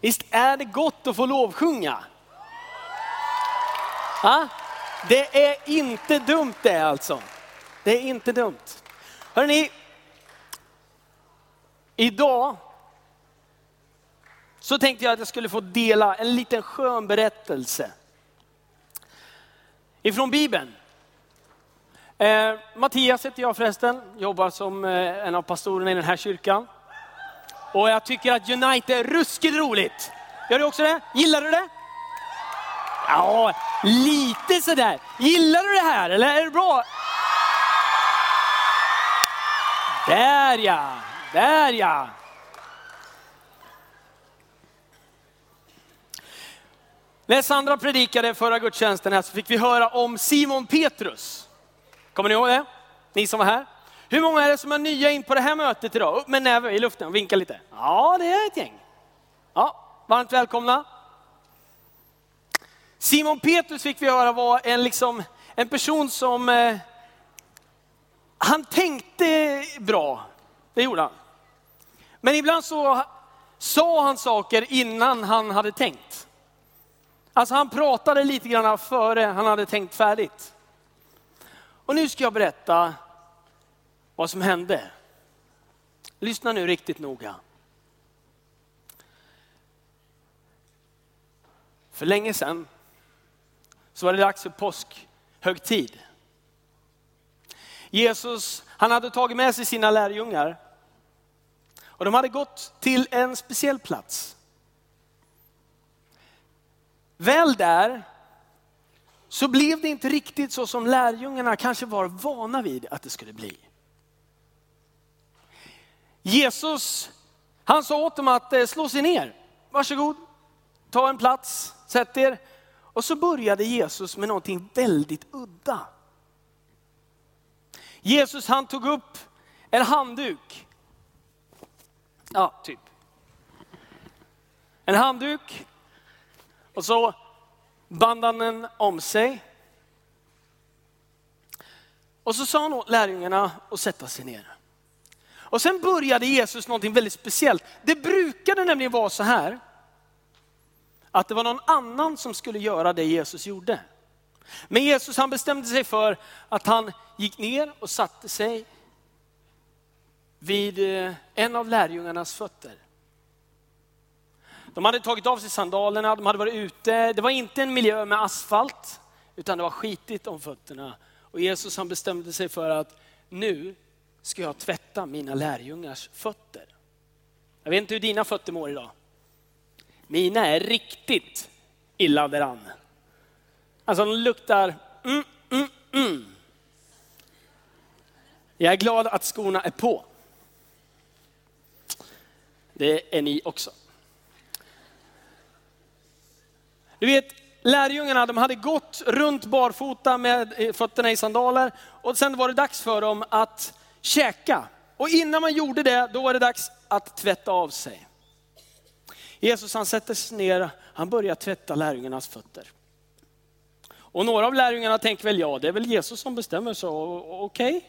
Visst är det gott att få lovsjunga? Ha? Det är inte dumt det alltså. Det är inte dumt. Hörrni, idag så tänkte jag att jag skulle få dela en liten skön berättelse. Ifrån Bibeln. Eh, Mattias heter jag förresten, jobbar som eh, en av pastorerna i den här kyrkan. Och jag tycker att United är ruskigt roligt. Gör du också det? Gillar du det? Ja, lite sådär. Gillar du det här eller är det bra? Där ja, där ja. När Sandra predikade förra gudstjänsten här så fick vi höra om Simon Petrus. Kommer ni ihåg det? Ni som var här. Hur många är det som är nya in på det här mötet idag? Upp med näve i luften och vinka lite. Ja, det är ett gäng. Ja, varmt välkomna. Simon Petrus fick vi höra var en, liksom, en person som eh, han tänkte bra. Det gjorde han. Men ibland så sa han saker innan han hade tänkt. Alltså han pratade lite grann före han hade tänkt färdigt. Och nu ska jag berätta vad som hände. Lyssna nu riktigt noga. För länge sedan så var det dags för påskhögtid. Jesus, han hade tagit med sig sina lärjungar och de hade gått till en speciell plats. Väl där så blev det inte riktigt så som lärjungarna kanske var vana vid att det skulle bli. Jesus, han sa åt dem att eh, slå sig ner. Varsågod, ta en plats, sätt er. Och så började Jesus med någonting väldigt udda. Jesus han tog upp en handduk. Ja, typ. En handduk. Och så band han den om sig. Och så sa han åt lärjungarna att sätta sig ner. Och sen började Jesus någonting väldigt speciellt. Det brukade nämligen vara så här, att det var någon annan som skulle göra det Jesus gjorde. Men Jesus han bestämde sig för att han gick ner och satte sig vid eh, en av lärjungarnas fötter. De hade tagit av sig sandalerna, de hade varit ute. Det var inte en miljö med asfalt, utan det var skitigt om fötterna. Och Jesus han bestämde sig för att nu ska jag tvätta mina lärjungars fötter. Jag vet inte hur dina fötter mår idag. Mina är riktigt illa däran. Alltså de luktar mm, mm, mm. Jag är glad att skorna är på. Det är ni också. Du vet, lärjungarna de hade gått runt barfota med eh, fötterna i sandaler och sen var det dags för dem att käka. Och innan man gjorde det, då var det dags att tvätta av sig. Jesus han sätter sig ner, han börjar tvätta lärjungarnas fötter. Och några av lärjungarna tänker väl, ja det är väl Jesus som bestämmer så okej, okay.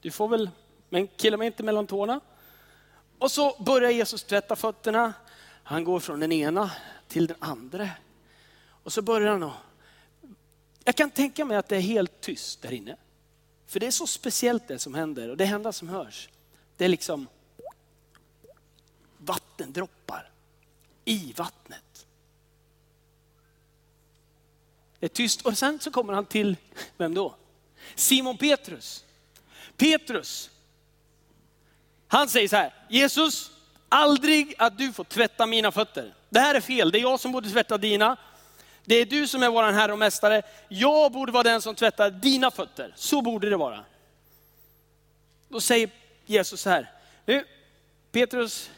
du får väl, men killa mig inte mellan tårna. Och så börjar Jesus tvätta fötterna. Han går från den ena till den andra. Och så börjar han att, jag kan tänka mig att det är helt tyst där inne. För det är så speciellt det som händer och det enda som hörs, det är liksom vattendroppar i vattnet. Det är tyst och sen så kommer han till, vem då? Simon Petrus. Petrus, han säger så här, Jesus, aldrig att du får tvätta mina fötter. Det här är fel, det är jag som borde tvätta dina. Det är du som är vår Herre och Mästare. Jag borde vara den som tvättar dina fötter. Så borde det vara. Då säger Jesus så här, nu Petrus,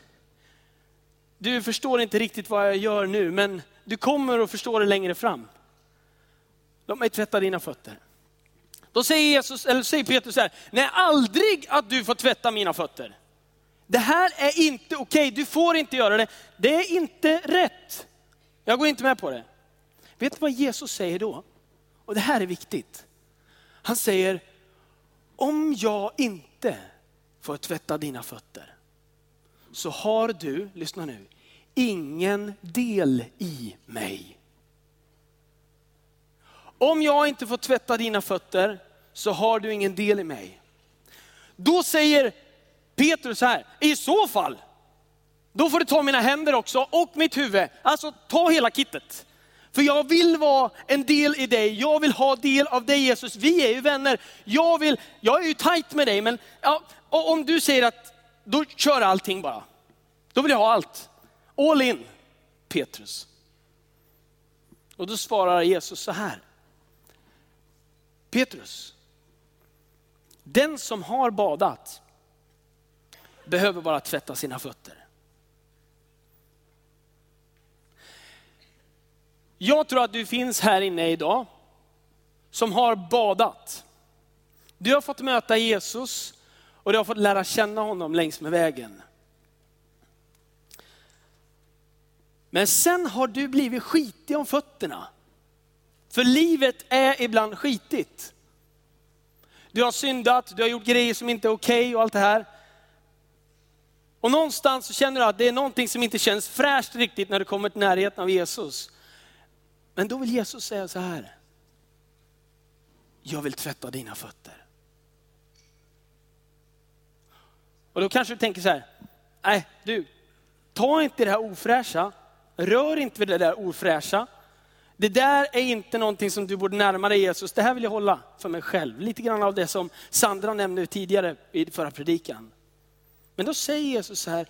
du förstår inte riktigt vad jag gör nu, men du kommer att förstå det längre fram. Låt mig tvätta dina fötter. Då säger, Jesus, eller säger Petrus så här, nej aldrig att du får tvätta mina fötter. Det här är inte okej, okay. du får inte göra det. Det är inte rätt. Jag går inte med på det. Vet du vad Jesus säger då? Och det här är viktigt. Han säger, om jag inte får tvätta dina fötter så har du, lyssna nu, ingen del i mig. Om jag inte får tvätta dina fötter så har du ingen del i mig. Då säger Petrus så här, i så fall, då får du ta mina händer också och mitt huvud. Alltså ta hela kittet. För jag vill vara en del i dig, jag vill ha del av dig Jesus. Vi är ju vänner. Jag, vill, jag är ju tajt med dig, men ja, om du säger att då kör allting bara. Då vill jag ha allt. All in, Petrus. Och då svarar Jesus så här. Petrus, den som har badat behöver bara tvätta sina fötter. Jag tror att du finns här inne idag som har badat. Du har fått möta Jesus och du har fått lära känna honom längs med vägen. Men sen har du blivit skitig om fötterna. För livet är ibland skitigt. Du har syndat, du har gjort grejer som inte är okej okay och allt det här. Och någonstans så känner du att det är någonting som inte känns fräscht riktigt när du kommer till närheten av Jesus. Men då vill Jesus säga så här. Jag vill tvätta dina fötter. Och då kanske du tänker så här, nej du, ta inte det här ofräscha, rör inte vid det där ofräscha. Det där är inte någonting som du borde närma dig Jesus, det här vill jag hålla för mig själv. Lite grann av det som Sandra nämnde tidigare i förra predikan. Men då säger Jesus så här,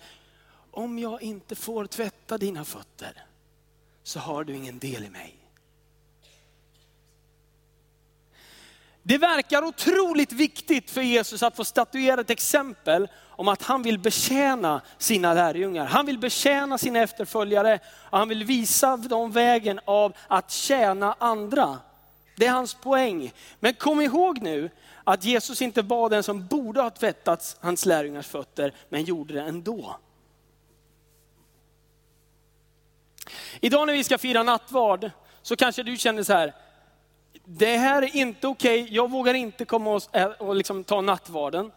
om jag inte får tvätta dina fötter så har du ingen del i mig. Det verkar otroligt viktigt för Jesus att få statuera ett exempel om att han vill betjäna sina lärjungar. Han vill betjäna sina efterföljare och han vill visa dem vägen av att tjäna andra. Det är hans poäng. Men kom ihåg nu att Jesus inte var den som borde ha tvättat hans lärjungars fötter, men gjorde det ändå. Idag när vi ska fira nattvard så kanske du känner så här, det här är inte okej, okay. jag vågar inte komma och, eh, och liksom ta nattvarden.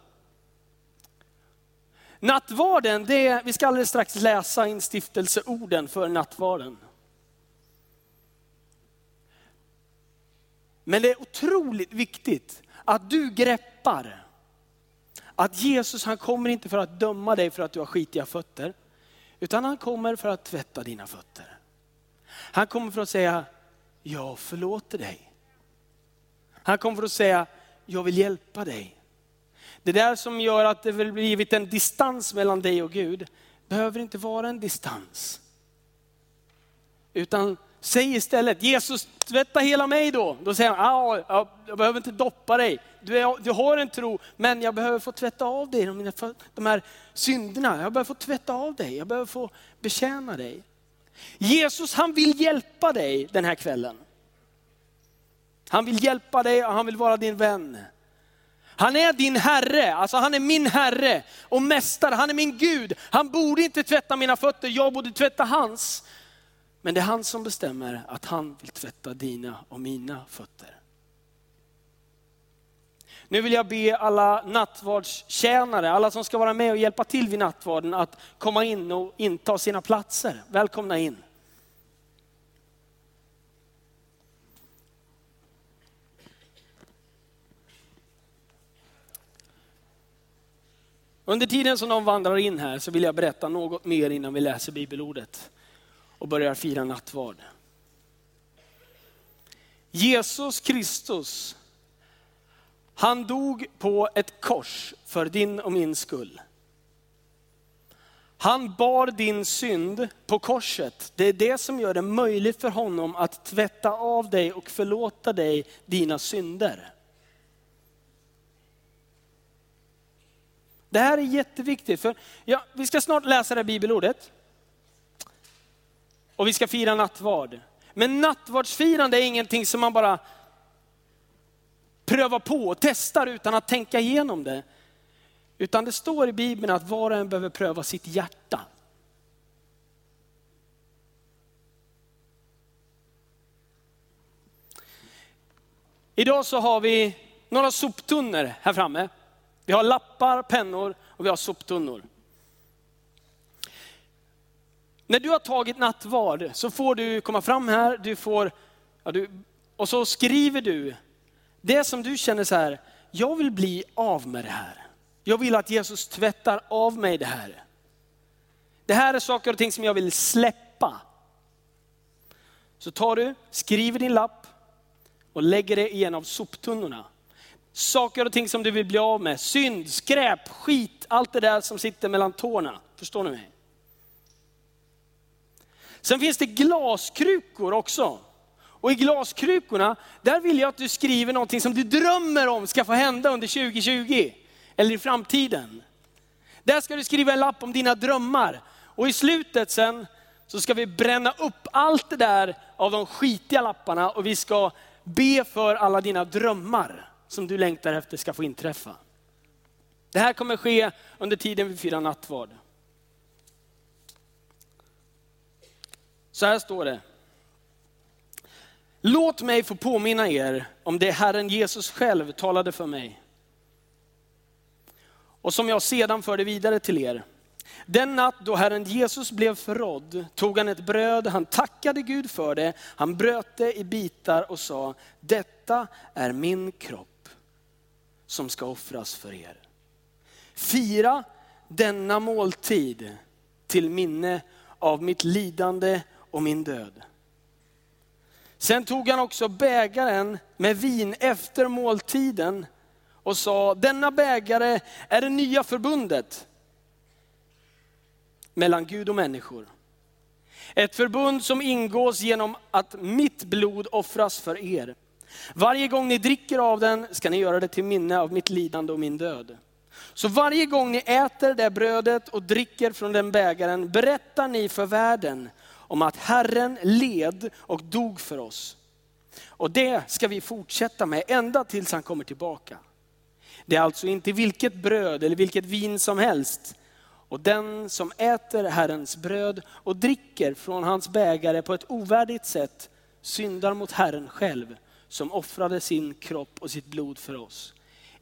Nattvarden, det är, vi ska alldeles strax läsa instiftelseorden för nattvarden. Men det är otroligt viktigt att du greppar att Jesus han kommer inte för att döma dig för att du har skitiga fötter. Utan han kommer för att tvätta dina fötter. Han kommer för att säga, jag förlåter dig. Han kommer för att säga, jag vill hjälpa dig. Det där som gör att det väl blivit en distans mellan dig och Gud, behöver inte vara en distans. Utan säg istället, Jesus tvätta hela mig då. Då säger han, jag behöver inte doppa dig. Du, är, du har en tro, men jag behöver få tvätta av dig de, de här synderna. Jag behöver få tvätta av dig, jag behöver få betjäna dig. Jesus han vill hjälpa dig den här kvällen. Han vill hjälpa dig och han vill vara din vän. Han är din Herre, alltså han är min Herre och Mästare, han är min Gud. Han borde inte tvätta mina fötter, jag borde tvätta hans. Men det är han som bestämmer att han vill tvätta dina och mina fötter. Nu vill jag be alla nattvardstjänare, alla som ska vara med och hjälpa till vid nattvarden att komma in och inta sina platser. Välkomna in. Under tiden som de vandrar in här så vill jag berätta något mer innan vi läser bibelordet och börjar fira nattvard. Jesus Kristus, han dog på ett kors för din och min skull. Han bar din synd på korset. Det är det som gör det möjligt för honom att tvätta av dig och förlåta dig dina synder. Det här är jätteviktigt, för ja, vi ska snart läsa det här bibelordet. Och vi ska fira nattvard. Men nattvardsfirande är ingenting som man bara prövar på och testar utan att tänka igenom det. Utan det står i Bibeln att var och en behöver pröva sitt hjärta. Idag så har vi några soptunnor här framme. Vi har lappar, pennor och vi har soptunnor. När du har tagit nattvard så får du komma fram här, du får, ja, du, och så skriver du det som du känner så här, jag vill bli av med det här. Jag vill att Jesus tvättar av mig det här. Det här är saker och ting som jag vill släppa. Så tar du, skriver din lapp och lägger det i en av soptunnorna. Saker och ting som du vill bli av med, synd, skräp, skit, allt det där som sitter mellan tårna. Förstår ni mig? Sen finns det glaskrukor också. Och i glaskrukorna, där vill jag att du skriver någonting som du drömmer om ska få hända under 2020. Eller i framtiden. Där ska du skriva en lapp om dina drömmar. Och i slutet sen så ska vi bränna upp allt det där av de skitiga lapparna och vi ska be för alla dina drömmar som du längtar efter ska få inträffa. Det här kommer ske under tiden vi firar nattvard. Så här står det. Låt mig få påminna er om det Herren Jesus själv talade för mig. Och som jag sedan förde vidare till er. Den natt då Herren Jesus blev förrådd tog han ett bröd, han tackade Gud för det, han bröt det i bitar och sa, detta är min kropp som ska offras för er. Fira denna måltid till minne av mitt lidande och min död. Sen tog han också bägaren med vin efter måltiden och sa, denna bägare är det nya förbundet mellan Gud och människor. Ett förbund som ingås genom att mitt blod offras för er. Varje gång ni dricker av den ska ni göra det till minne av mitt lidande och min död. Så varje gång ni äter det brödet och dricker från den bägaren berättar ni för världen om att Herren led och dog för oss. Och det ska vi fortsätta med ända tills han kommer tillbaka. Det är alltså inte vilket bröd eller vilket vin som helst. Och den som äter Herrens bröd och dricker från hans bägare på ett ovärdigt sätt syndar mot Herren själv som offrade sin kropp och sitt blod för oss.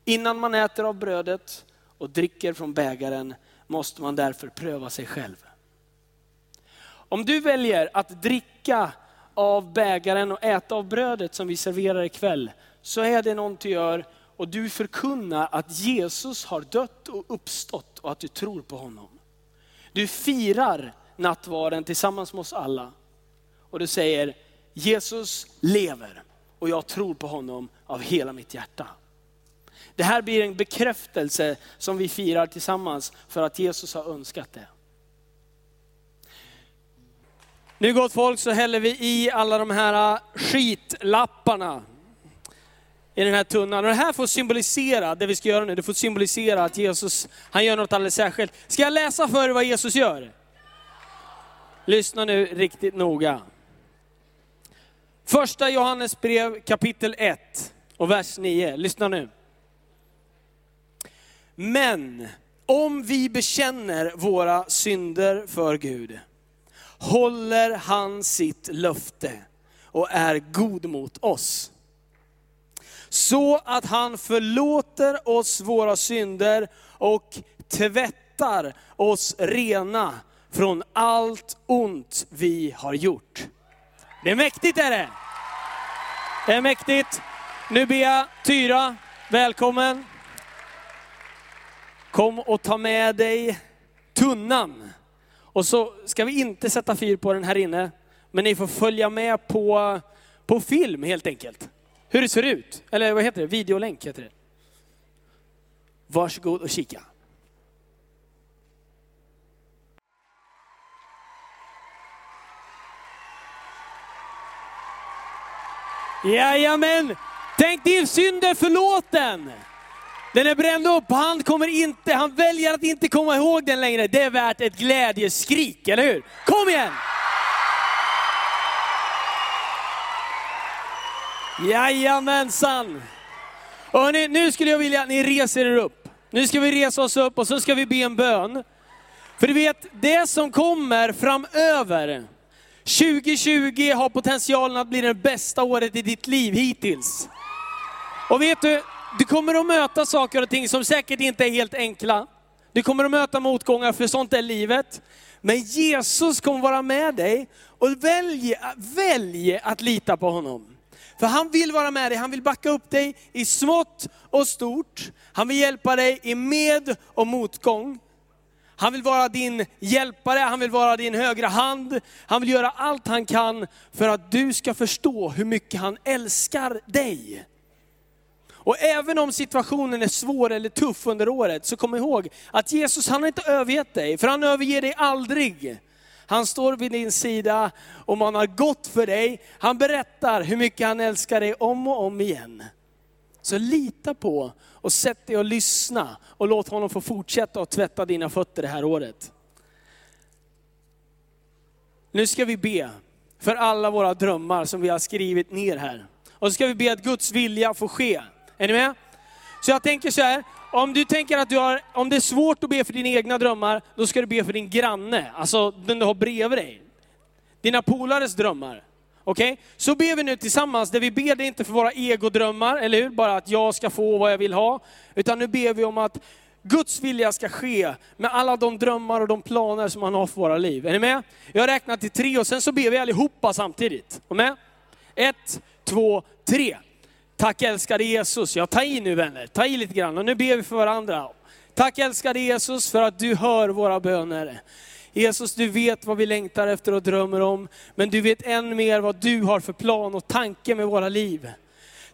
Innan man äter av brödet och dricker från bägaren måste man därför pröva sig själv. Om du väljer att dricka av bägaren och äta av brödet som vi serverar ikväll, så är det något du gör och du förkunnar att Jesus har dött och uppstått och att du tror på honom. Du firar nattvarden tillsammans med oss alla. Och du säger, Jesus lever och jag tror på honom av hela mitt hjärta. Det här blir en bekräftelse som vi firar tillsammans för att Jesus har önskat det. Nu gott folk så häller vi i alla de här äh, skitlapparna i den här tunnan. Och det här får symbolisera, det vi ska göra nu, det får symbolisera att Jesus, han gör något alldeles särskilt. Ska jag läsa för er vad Jesus gör? Lyssna nu riktigt noga. Första Johannes brev kapitel 1 och vers 9. Lyssna nu. Men om vi bekänner våra synder för Gud, håller han sitt löfte och är god mot oss. Så att han förlåter oss våra synder och tvättar oss rena från allt ont vi har gjort. Det är mäktigt är det. Det är mäktigt. Nu ber jag Tyra, välkommen. Kom och ta med dig tunnan. Och så ska vi inte sätta fyr på den här inne, men ni får följa med på, på film helt enkelt. Hur det ser ut, eller vad heter det, videolänk heter det. Varsågod och kika. Jajamän! Tänk din synd är förlåten! Den är bränd upp han kommer inte, han väljer att inte komma ihåg den längre. Det är värt ett glädjeskrik, eller hur? Kom igen! Jajamensan! Och hörni, nu skulle jag vilja att ni reser er upp. Nu ska vi resa oss upp och så ska vi be en bön. För du vet, det som kommer framöver, 2020 har potentialen att bli det bästa året i ditt liv hittills. Och vet du, du kommer att möta saker och ting som säkert inte är helt enkla. Du kommer att möta motgångar, för sånt är livet. Men Jesus kommer vara med dig och välj, välj att lita på honom. För han vill vara med dig, han vill backa upp dig i smått och stort. Han vill hjälpa dig i med och motgång. Han vill vara din hjälpare, han vill vara din högra hand. Han vill göra allt han kan för att du ska förstå hur mycket han älskar dig. Och även om situationen är svår eller tuff under året, så kom ihåg att Jesus han har inte övergett dig, för han överger dig aldrig. Han står vid din sida och man har gått för dig. Han berättar hur mycket han älskar dig om och om igen. Så lita på och sätt dig och lyssna och låt honom få fortsätta att tvätta dina fötter det här året. Nu ska vi be för alla våra drömmar som vi har skrivit ner här. Och så ska vi be att Guds vilja får ske. Är ni med? Så jag tänker så här, om du tänker att du har, om det är svårt att be för dina egna drömmar, då ska du be för din granne, alltså den du har bredvid dig. Dina polares drömmar. Okej? Okay? Så ber vi nu tillsammans, där vi ber det inte för våra egodrömmar, eller hur? Bara att jag ska få vad jag vill ha. Utan nu ber vi om att Guds vilja ska ske med alla de drömmar och de planer som han har för våra liv. Är ni med? Jag räknar till tre och sen så ber vi allihopa samtidigt. Är med? Ett, två, tre. Tack älskade Jesus. Ja, ta i nu vänner, ta i lite grann och nu ber vi för varandra. Tack älskade Jesus för att du hör våra böner. Jesus, du vet vad vi längtar efter och drömmer om, men du vet än mer vad du har för plan och tanke med våra liv.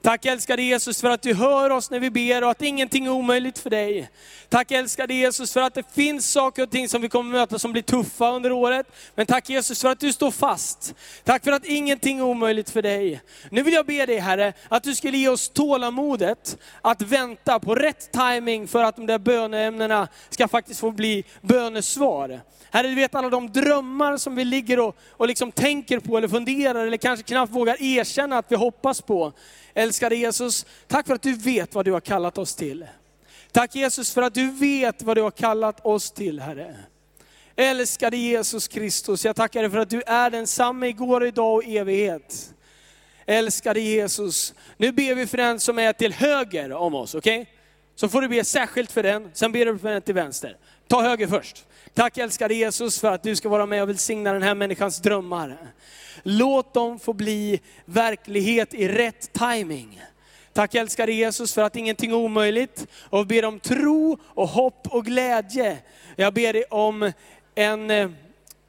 Tack älskade Jesus för att du hör oss när vi ber och att ingenting är omöjligt för dig. Tack älskade Jesus för att det finns saker och ting som vi kommer möta som blir tuffa under året. Men tack Jesus för att du står fast. Tack för att ingenting är omöjligt för dig. Nu vill jag be dig Herre, att du skulle ge oss tålamodet att vänta på rätt timing för att de där böneämnena ska faktiskt få bli bönesvar. Herre, du vet alla de drömmar som vi ligger och, och liksom tänker på eller funderar eller kanske knappt vågar erkänna att vi hoppas på. Älskade Jesus, tack för att du vet vad du har kallat oss till. Tack Jesus för att du vet vad du har kallat oss till Herre. Älskade Jesus Kristus, jag tackar dig för att du är densamme igår, idag och evighet. Älskade Jesus, nu ber vi för den som är till höger om oss, okej? Okay? Så får du be särskilt för den, sen ber du för den till vänster. Ta höger först. Tack älskade Jesus för att du ska vara med och välsigna den här människans drömmar. Låt dem få bli verklighet i rätt timing. Tack älskade Jesus för att ingenting är omöjligt. Och ber om tro och hopp och glädje. Jag ber dig om en, eh,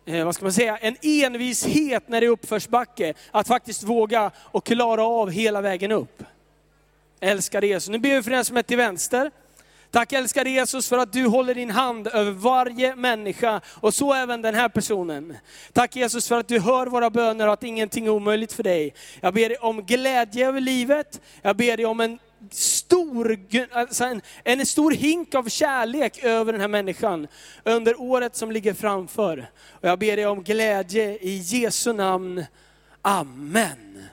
eh, vad ska man säga, en envishet när det är uppförsbacke. Att faktiskt våga och klara av hela vägen upp. Älskade Jesus. Nu ber vi för den som är till vänster. Tack älskade Jesus för att du håller din hand över varje människa och så även den här personen. Tack Jesus för att du hör våra böner och att ingenting är omöjligt för dig. Jag ber dig om glädje över livet. Jag ber dig om en stor, alltså en, en stor hink av kärlek över den här människan under året som ligger framför. Och jag ber dig om glädje i Jesu namn. Amen.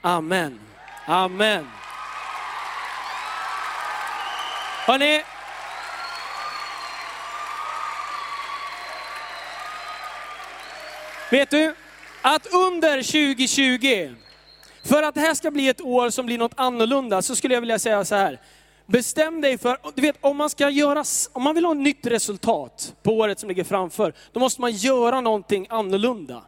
Amen. Amen. Hörrni, vet du att under 2020, för att det här ska bli ett år som blir något annorlunda, så skulle jag vilja säga så här. Bestäm dig för, du vet om man ska göra, om man vill ha ett nytt resultat på året som ligger framför, då måste man göra någonting annorlunda.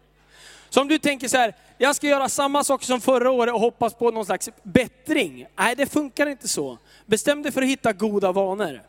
Så om du tänker så här, jag ska göra samma sak som förra året och hoppas på någon slags bättring. Nej, det funkar inte så. Bestäm dig för att hitta goda vanor.